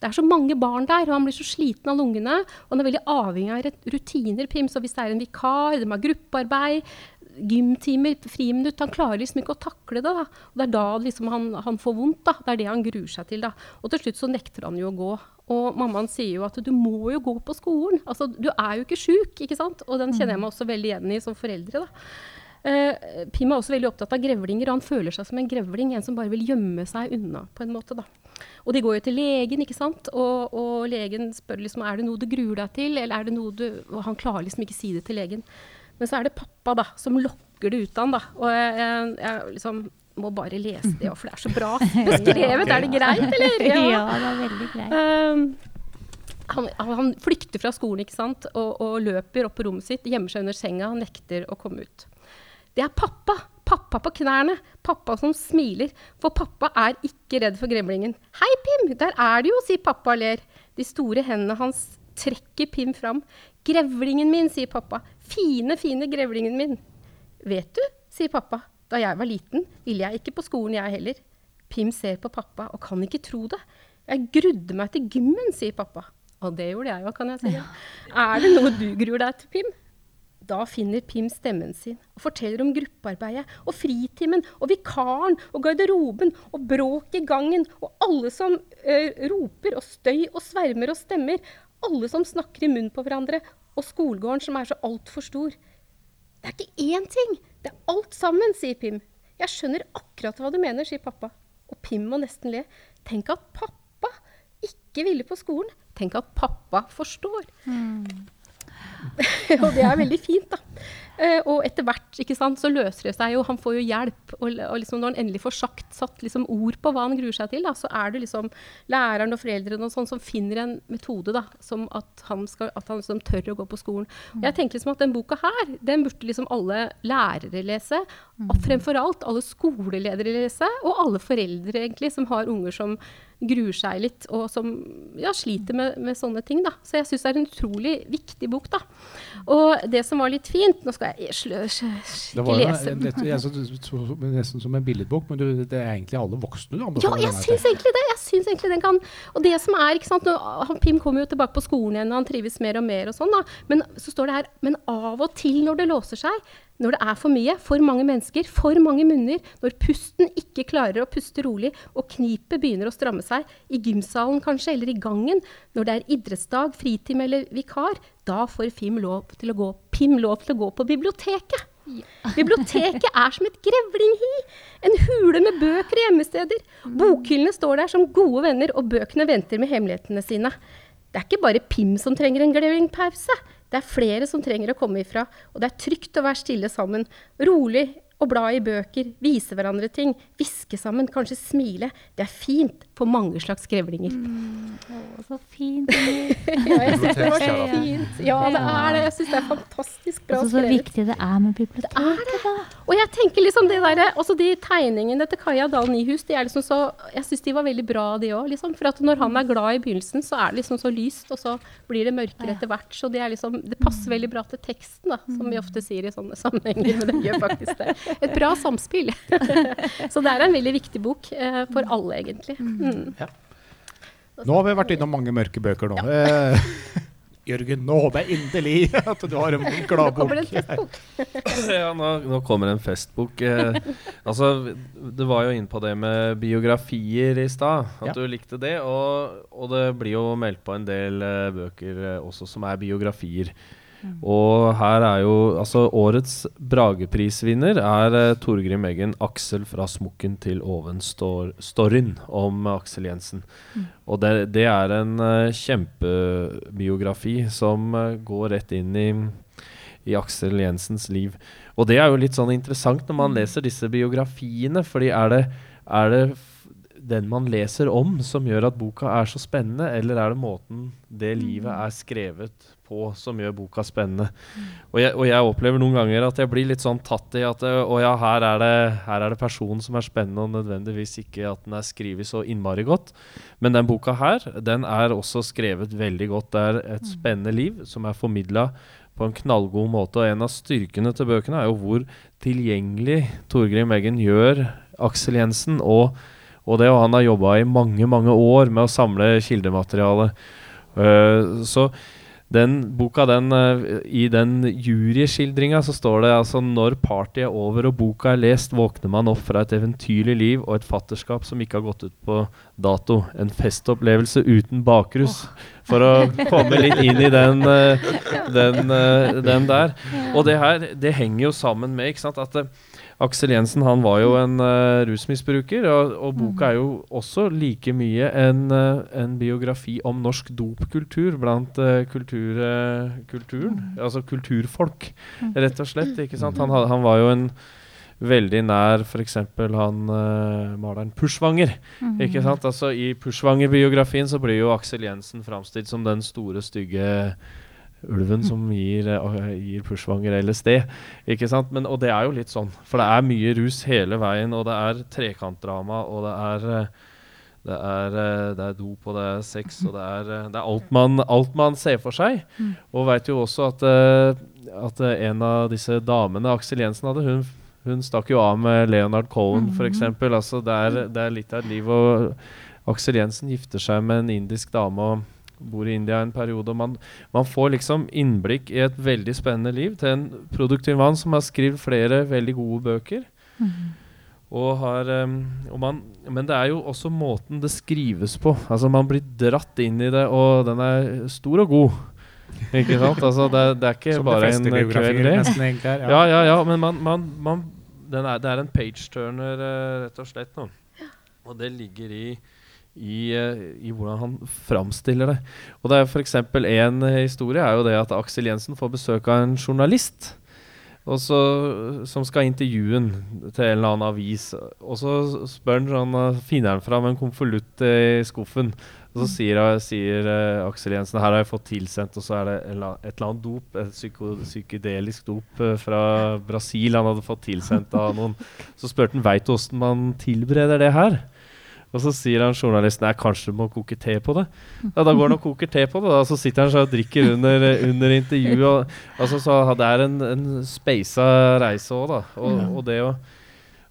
det er så mange barn der, og han blir så sliten av lungene. Og han er veldig avhengig av rutiner. Pim, så hvis det er en vikar, de har gruppearbeid, gymtimer, friminutt Han klarer liksom ikke å takle det. da. Og Det er da liksom han, han får vondt. da. Det er det han gruer seg til. da. Og til slutt så nekter han jo å gå. Og mammaen sier jo at du må jo gå på skolen. Altså, Du er jo ikke sjuk, ikke sant? Og den kjenner jeg meg også veldig igjen i som foreldre. da. Eh, Pim er også veldig opptatt av grevlinger, og han føler seg som en grevling. En som bare vil gjemme seg unna, på en måte. da. og de går jo til legen, ikke sant. Og, og, legen spør liksom er det noe du gruer deg til, eller er det noe du Og han klarer liksom ikke si det til legen. Men så er det pappa da, som lokker det ut av han. da. Og jeg, jeg, jeg liksom må bare lese det, for det er så bra beskrevet. Er det greit, eller? Ja, ja det er veldig greit. Um, han, han, flykter fra skolen ikke sant? Og, og, løper opp på rommet sitt, gjemmer seg under senga, nekter å komme ut. Det er pappa. Pappa på knærne. Pappa som smiler. For pappa er ikke redd for gremlingen. 'Hei, Pim! Der er du jo', sier pappa og ler. De store hendene hans trekker Pim fram. 'Grevlingen min', sier pappa. 'Fine, fine grevlingen min'. 'Vet du', sier pappa. 'Da jeg var liten, ville jeg ikke på skolen, jeg heller'. Pim ser på pappa og kan ikke tro det. 'Jeg grudde meg til gymmen', sier pappa. Og det gjorde jeg òg, kan jeg si. Ja. Er det noe du gruer deg til, Pim? Da finner Pim stemmen sin og forteller om gruppearbeidet og fritimen og vikaren og garderoben og bråk i gangen og alle som uh, roper og støy og svermer og stemmer. Alle som snakker i munnen på hverandre, og skolegården som er så altfor stor. Det er ikke én ting, det er alt sammen, sier Pim. Jeg skjønner akkurat hva du mener, sier pappa. Og Pim må nesten le. Tenk at pappa ikke ville på skolen. Tenk at pappa forstår. Mm. og det er veldig fint, da. Uh, og etter hvert ikke sant, så løser det seg jo. Han får jo hjelp. Og, og liksom når han endelig får sagt, satt liksom ord på hva han gruer seg til, da, så er det liksom læreren og foreldrene og sånn som finner en metode da, som at han, skal, at han liksom tør å gå på skolen. Og jeg tenker liksom at den boka her, den burde liksom alle lærere lese. Og fremfor alt alle skoleledere lese, og alle foreldre egentlig som har unger som gruer seg litt, og som ja, sliter med, med, sånne ting. Da. Så jeg syns det er en utrolig viktig bok. Da. Og det som var litt fint Nå skal jeg slø, ikke lese. Det, var nesten som en billedbok, men du, det er egentlig alle voksne du anbefaler? Ja, jeg syns egentlig det. Jeg synes egentlig den kan Og det som er, ikke sant, nå, Pim kommer jo tilbake på skolen igjen, og han trives mer og mer og sånn, da. Men så står det her Men av og til når det låser seg, når det er for mye, for mange mennesker, for mange munner, når pusten ikke klarer å puste rolig, og knipet begynner å stramme seg, i gymsalen kanskje, eller i gangen, når det er idrettsdag, fritime eller vikar, da får Pim lov til å gå, Pim lov til å gå på biblioteket. Ja. Biblioteket er som et grevlinghi. En hule med bøker og gjemmesteder. Bokhyllene står der som gode venner, og bøkene venter med hemmelighetene sine. Det er ikke bare Pim som trenger en grevlingpause. Det er flere som trenger å komme ifra, og det er trygt å være stille sammen. Rolig og bla i bøker, vise hverandre ting, hviske sammen, kanskje smile. Det er fint på mange slags grevlinger. Mm, å, så fint. ja, jeg syns det var så fint. Ja, det er det. Jeg syns det er fantastisk bra skrevet. Så viktig det er med biblioteket. Det er det. Og jeg tenker liksom det der, også de tegningene til Kaja Dahl Nyhus, de er liksom så, jeg syns de var veldig bra, de òg. Liksom. For at når han er glad i begynnelsen, så er det liksom så lyst, og så blir det mørkere etter hvert. Så det, er liksom, det passer veldig bra til teksten, da, som vi ofte sier i sånne sammenhenger. Men det gjør faktisk det et bra samspill. så det er en veldig viktig bok eh, for alle, egentlig. Mm. Ja. Nå har vi vært innom mange mørke bøker nå. Ja. Eh, Jørgen, nå håper jeg inderlig at du har en gladbok. Nå kommer en festbok. ja, nå, nå, kommer en festbok. Eh, altså, du var jo inn på det med biografier i stad, at ja. du likte det. Og, og, det blir jo meldt på en del eh, bøker eh, også som er biografier. Og her er jo Altså, årets Brageprisvinner er uh, Torgrim Eggen 'Aksel fra smokken til oven'-storyen om Aksel Jensen. Mm. Og det, det, er en uh, kjempebiografi som uh, går rett inn i, i Aksel Jensens liv. Og det er jo litt sånn interessant når man mm. leser disse biografiene, fordi er det, er det den man leser om, som gjør at boka er så spennende, eller er det måten det livet mm. er skrevet på som gjør boka spennende? Og, jeg, og, jeg, opplever noen ganger at jeg blir litt sånn tatt i at Å ja, her er, det, her er det personen som er spennende, og nødvendigvis ikke at den er skrevet så innmari godt. Men den boka her, den er også skrevet veldig godt. Det er et mm. spennende liv som er formidla på en knallgod måte. Og en av styrkene til bøkene er jo hvor tilgjengelig Torgrim Eggen gjør Aksel Jensen. og og det, og han har jobba i mange mange år med å samle kildemateriale. Uh, så den boka, den, uh, i den juryskildringa så står det altså når partyet er over og boka er lest, våkner man opp fra et eventyrlig liv og et fatterskap som ikke har gått ut på dato. En festopplevelse uten bakrus. For å komme litt inn i den, uh, den, den der. Og det her, det henger jo sammen med ikke sant, at Aksel Jensen han var jo en uh, rusmisbruker, og, og, boka er jo også like mye en, uh, en biografi om norsk dopkultur blant uh, kultur, kulturen. Altså kulturfolk, rett og slett. ikke sant? Han, han var jo en veldig nær f.eks. han maleren Pushwanger. ikke sant? Altså I Pushwanger-biografien så blir jo Aksel Jensen framstilt som den store, stygge ulven som gir, uh, gir Pushwanger LSD. Ikke sant? Men, og det er jo litt sånn, for det er mye rus hele veien, og det er trekantdrama, og det er uh, det er, det er dop, og det er sex, og det er, det er alt, man, alt, man, ser for seg. Mm. Og veit jo også at, at, en av disse damene Aksel Jensen hadde, hun, hun stakk jo av med Leonard Cohen, mm. f.eks. Altså, det, er, det er litt av et liv. Og Aksel Jensen gifter seg med en indisk dame. og bor i India en periode. og man, man, får liksom innblikk i et veldig spennende liv til en produktiv mann som har skrevet flere veldig gode bøker. Mm. Og har, um, og man, men det er jo også måten det skrives på. Altså Man blir dratt inn i det, og den er stor og god. Ikke sant? Altså det, det er ikke Som bare en kveld, det. Ja. ja, ja, ja, men man, man, man er, det er en page-turner, uh, rett og slett. Nå. Og det ligger i i, eh, i, hvordan han framstiller det. Og det er f.eks. en historie er jo det at Aksel Jensen får besøk av en journalist så, som skal intervjue ham til en eller annen avis. Og så spør han, sånn, eh, finner han fram en konvolutt i skuffen. Og så sier, sier uh, Aksel Jensen her har jeg fått tilsendt, og så er det et eller annet dop, et psyko, psykedelisk dop uh, fra Brasil han hadde fått tilsendt av noen. Så spurte han veit du åssen man tilbereder det her. Og så sier han journalisten nei, kanskje du må koke te på det. Ja, Da går han og koker te på det, og så sitter han og drikker under, under intervjuet. Og, altså, så Det er en, en speisa reise òg, da. Og, og, det å,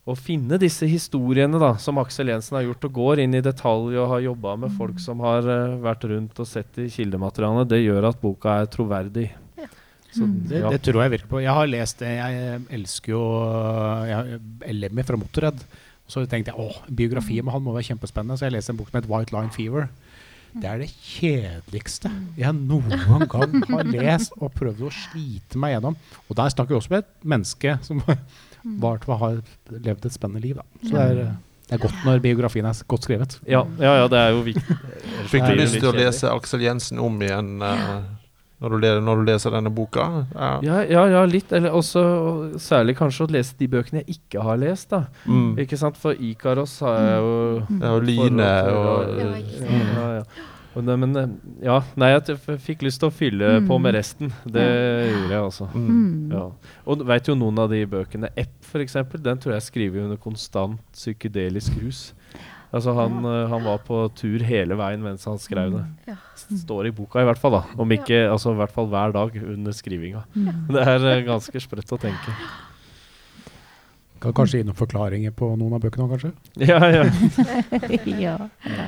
å, finne disse historiene da, som Aksel Jensen har gjort, og går inn i detalj og har jobba med folk mm. som har uh, vært rundt og sett i kildematerialet, det gjør at boka er troverdig. Så, det, det, det, tror jeg virker på. Jeg har lest det. Jeg elsker jo jeg, Lemmy fra Motorhead. Så tenkte jeg åh, biografien med han må være kjempespennende, så jeg leste en bok som het White Line Fever. Det er det kjedeligste jeg noen gang har lest og prøvd å slite meg gjennom. Og der snakker vi også med et menneske som var, til å ha levd et spennende liv. Da. Så det er, det er, godt når biografien er godt skrevet. Ja, ja, ja det er jo viktig. Fikk du lyst til å lese Aksel Jensen om igjen? Uh, når du, når du, leser denne boka? Ja, ja, ja, ja litt. Eller også særlig kanskje å lese de bøkene jeg ikke har lest. da mm. Ikke sant? For Ikaros har jeg jo mm. Ja, og Line og, ja, ja. Og det, men ja, nei, jeg fikk lyst til å fylle mm. på med resten. Det gjorde jeg altså. Mm. Ja. Og veit jo noen av de bøkene. Epp, f.eks., den tror jeg skriver under konstant psykedelisk rus. Altså han, ja. Eh, han, var på tur hele veien mens han skrev det. Ja. Står i boka i hvert fall, da. Om ikke, altså i hvert fall hver dag under skrivinga. Ja. Det er eh, ganske sprøtt å tenke. Kan kanskje gi noen forklaringer på noen av bøkene kanskje? Ja, ja. ja.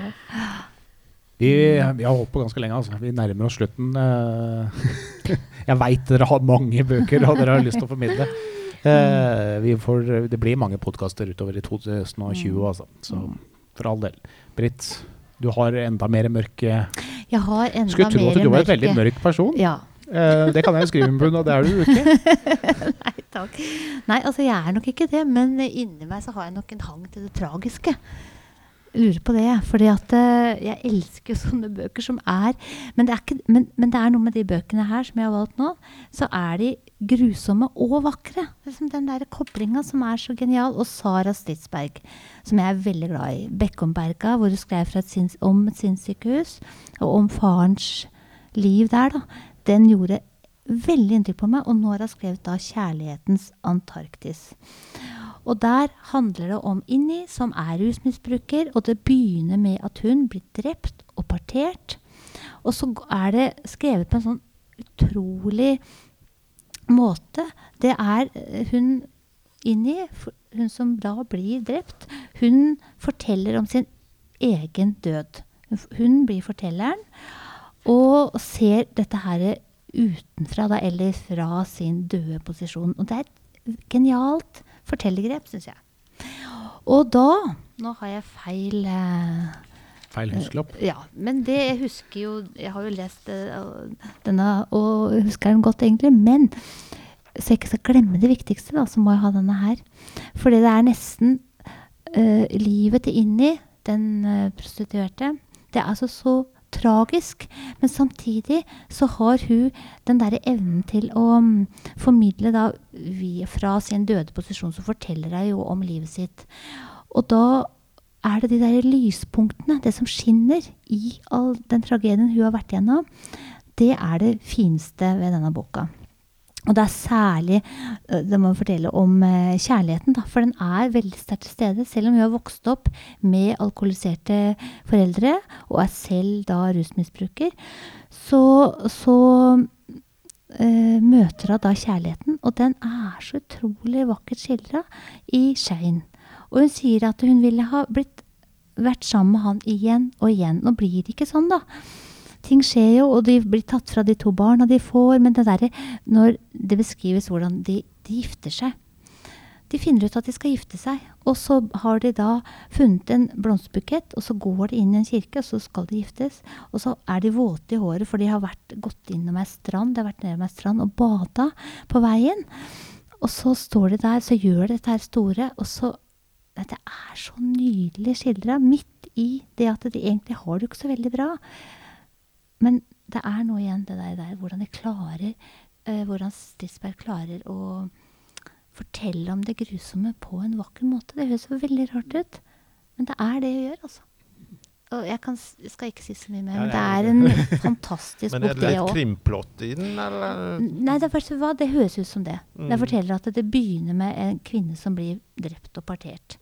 Vi, vi, har holdt på ganske lenge. altså. Vi nærmer oss slutten. Eh, jeg veit dere har mange bøker og dere har lyst til å formidle. Får, det blir mange podkaster utover i 2020, altså. Så for all del. Britt, du har enda mer mørke Jeg har enda Skulle tro at du var et veldig mørk person. Ja. Uh, det kan jeg jo skrive på, og det er du ikke. Nei, takk. Nei, altså jeg er nok ikke det, men inni meg så har jeg nok en hang til det tragiske lurer på det. fordi at uh, jeg elsker sånne bøker som er men det er, ikke, men, men det er, noe med de bøkene her som jeg har valgt nå. Så er de grusomme og vakre. Den der koblinga som er så genial. Og Sara Stitzberg, som jeg er veldig glad i. Bekkomberga, hvor hun skrev et sinns, om et sinnssykehus. Og om farens liv der, da. Den gjorde veldig inntrykk på meg. Og nå har hun skrevet da 'Kjærlighetens Antarktis'. Og der handler det om Inni, som er rusmisbruker, og det begynner med at hun blir drept og partert. Og så er det skrevet på en sånn utrolig måte. Det er eh, hun Inni, hun som da blir drept, hun forteller om sin egen død. Hun blir fortelleren og ser dette her utenfra, da, eller fra sin døde posisjon. Og det er et genialt fortellergrep, syns jeg. Og da Nå har jeg feil eh, Feil huskelapp? ja. Men det jeg husker jo Jeg har jo lest uh, denne og husker den godt, egentlig. Men så jeg ikke skal glemme det viktigste, da, så må jeg ha denne her. Fordi det er nesten uh, livet til Inni, den uh, prostituerte. Det er altså så tragisk. Men samtidig så har hun den derre evnen til å um, formidle da vi, fra sin døde posisjon, så forteller hun jo om livet sitt. Og da er det de der lyspunktene, det som skinner i all den tragedien hun har vært igjennom, det er det fineste ved denne boka. Og det er særlig Det må fortelle om kjærligheten, da. For den er veldig sterkt til stede. Selv om hun har vokst opp med alkoholiserte foreldre og er selv da rusmisbruker, så, så øh, møter hun da kjærligheten. Og den er så utrolig vakkert skildra i Skein. Og hun sier at hun ville ha blitt vært sammen med han igjen og igjen. Nå blir det ikke sånn, da ting skjer jo, og de blir tatt fra de to barna de får. Men det der, når det beskrives hvordan de, de, gifter seg De finner ut at de skal gifte seg, og så har de da funnet en blomsterbukett, og så går de inn i en kirke, og så skal de giftes. Og så er de våte i håret, for de har vært, gått innom ei strand, strand og bada på veien. Og så står de der, så gjør de dette her store, og så Dette er så nydelig skildra, midt i det at de egentlig har det jo ikke så veldig bra. Men det er noe igjen det der, der hvordan de klarer uh, Hvordan Stisberg klarer å fortelle om det grusomme på en vakker måte. Det høres veldig rart ut, men det er det hun gjør, altså. Og jeg, kan, skal ikke si så mye mer, men det er en fantastisk bok, det òg. Men er det et krimplott i den, eller? Nei, det, hva, det høres ut som det. Mm. Det forteller at det begynner med en kvinne som blir drept og partert.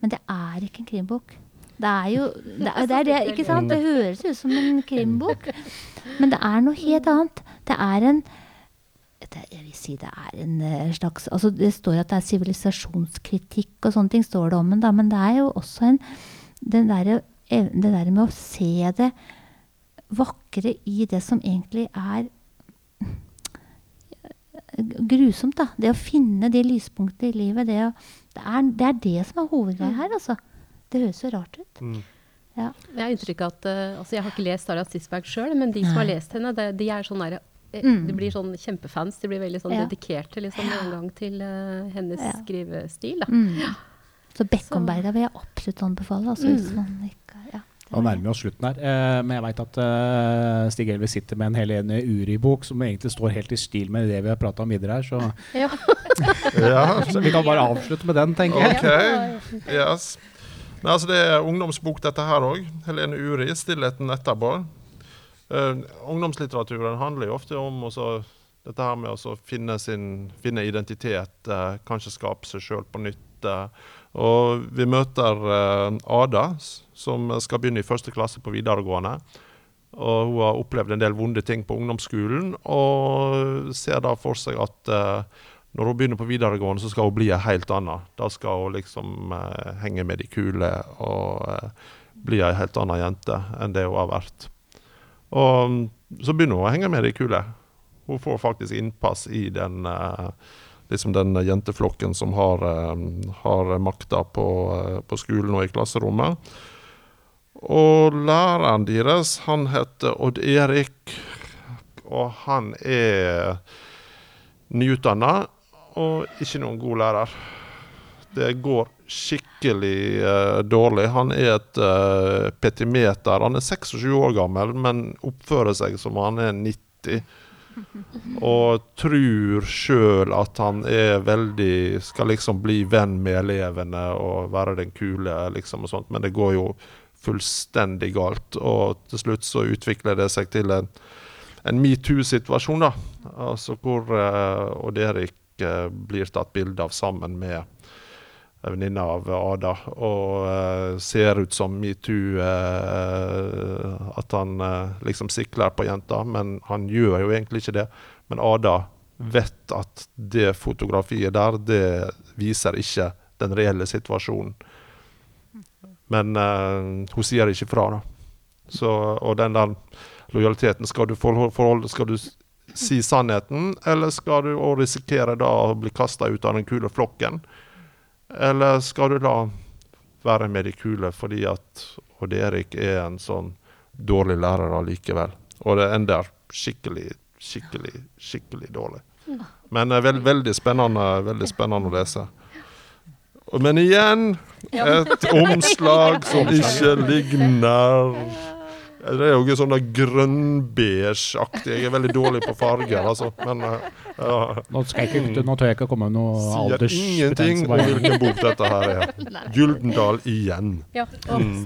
Men det er ikke en krimbok. Det er jo det er, det er det, ikke sant? Det høres ut som en krimbok, men det er noe helt annet. Det er en jeg vil si det er en eh, slags altså Det står at det er sivilisasjonskritikk og sånne ting, står det om den, da, men det er jo også en det der, det der med å se det vakre i det som egentlig er grusomt. da, Det å finne de lyspunktene i livet. Det, å, det, er, det, er, det som er hovedgreia her. altså. Det høres jo rart ut. Mm. Ja. Jeg har inntrykk av at uh, altså Jeg har ikke lest Sara Stisberg sjøl, men de som har lest henne, det, de er sånn der, eh, mm. De blir sånn kjempefans. De blir veldig sånn ja. dedikerte liksom, en gang til uh, hennes ja. skrivestil. Da. Mm. Så Beckomberga vil jeg absolutt anbefale. Altså, hvis mm. man ikke, Nå nærmer vi oss slutten her, eh, men jeg veit at eh, Stig Elve sitter med en Helene Uri-bok som egentlig står helt i stil med det vi har prata om videre her, så, ja. så vi kan bare avslutte med den, tenker jeg. Ok, Yes. Nei, altså, det er ungdomsbok, dette her òg. Helene Uri, 'Stillheten etterpå'. Uh, ungdomslitteraturen handler jo ofte om også, dette her med å finne, sin, finne identitet, uh, kanskje skape seg sjøl på nytt. Uh. Og vi møter Ada, som skal begynne i første klasse på videregående. Og hun har opplevd en del vonde ting på ungdomsskolen, og ser da for seg at når hun begynner på videregående, så skal hun bli ei helt anna. Da skal hun liksom eh, henge med de kule og eh, bli ei helt anna jente enn det hun har vært. Og mm, så begynner hun å henge med de kule. Hun får faktisk innpass i den, eh, liksom den jenteflokken som har, eh, har makta på, eh, på, skolen og i klasserommet. Og læreren deres, han heter Odd Erik, og han er nyutdanna og ikke noen god lærer. Det går skikkelig uh, dårlig. Han er et uh, petimeter. Han er 26 år gammel, men oppfører seg som han er 90. Og tror sjøl at han er veldig Skal liksom bli venn med elevene og være den kule, liksom, og sånt. Men det går jo fullstendig galt. Og til slutt så utvikler det seg til en, en metoo-situasjon, da. Altså hvor uh, Odd Erik blir tatt bilde av sammen med en venninne av Ada. Og uh, ser ut som metoo, uh, at han uh, liksom sikler på jenta. Men han gjør jo egentlig ikke det. Men Ada vet at det fotografiet der, det viser ikke den reelle situasjonen. Men hun sier ikke fra, da. Så, og den der lojaliteten skal du forholde Skal du si sannheten, eller skal du risikere da å bli kasta ut av den kule flokken? Eller skal du da være med de kule fordi at Odd Erik er en sånn dårlig lærer allikevel? Og det ender skikkelig, skikkelig, skikkelig dårlig. Men uh, veld, veldig, spennende, veldig spennende å lese. Men igjen et omslag som ikke ligner det er jo ikke sånn grønn-beige-aktig. Jeg er veldig dårlig på farger, altså. Men uh, ja. nå, ikke, nå, tør jeg ikke å komme med noe alders... Sier ingenting om hvilken bok dette her er. Gyldendal igjen. Ja, Mm.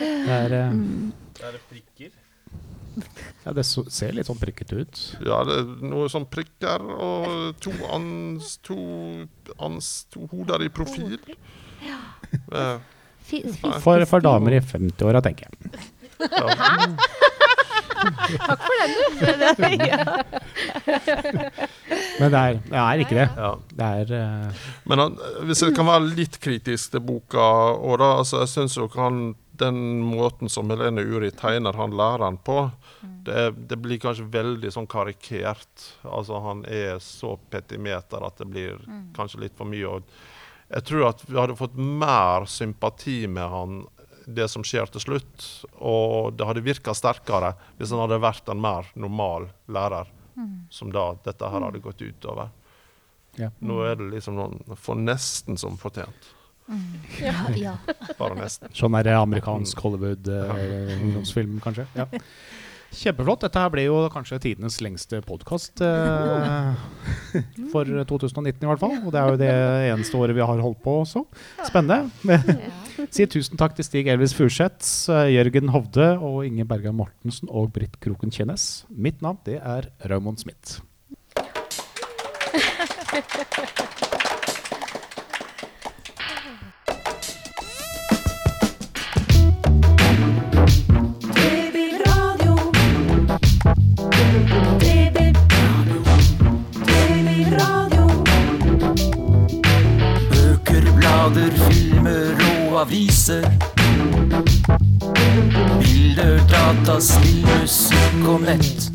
Det er, eh, Mm. Er det prikker? Ja, det så, ser litt sånn prikkete ut. Ja, det er noe sånn prikker og to, ans, to, ans, to hoder i profil. Eh, For, for damer i 50-åra, tenker jeg. ja. Men det er, det er ikke det. Ja. Det er uh... Men han, hvis jeg kan være litt kritisk til boka, og da, altså, jeg syns jo han den måten som Helene Uri tegner han læreren på, det, det blir kanskje veldig sånn karikert. Altså Han er så petimeter at det blir kanskje litt for mye. Og jeg tror at vi hadde fått mer sympati med han det som skjer til slutt, og det hadde virka sterkere hvis han hadde vært en mer normal lærer, som da dette her hadde gått utover. ja. Nå er det liksom noen for nesten som fortjent. Ja, ja. Bare nesten. Sånn er amerikansk Hollywood-ungdomsfilm, kanskje. Ja. Kjempeflott. Dette her ble jo kanskje tidenes lengste podkast for 2019 i hvert fall. Og det er jo det eneste året vi har holdt på også. Spennende. Si tusen takk til Stig Elvis Furseth, Jørgen Hovde og Inge Berga Mortensen og Britt Kroken Kjennes. Mitt navn det er Raymond Smith. aviser. Bilder, data, spill, musikk og nett.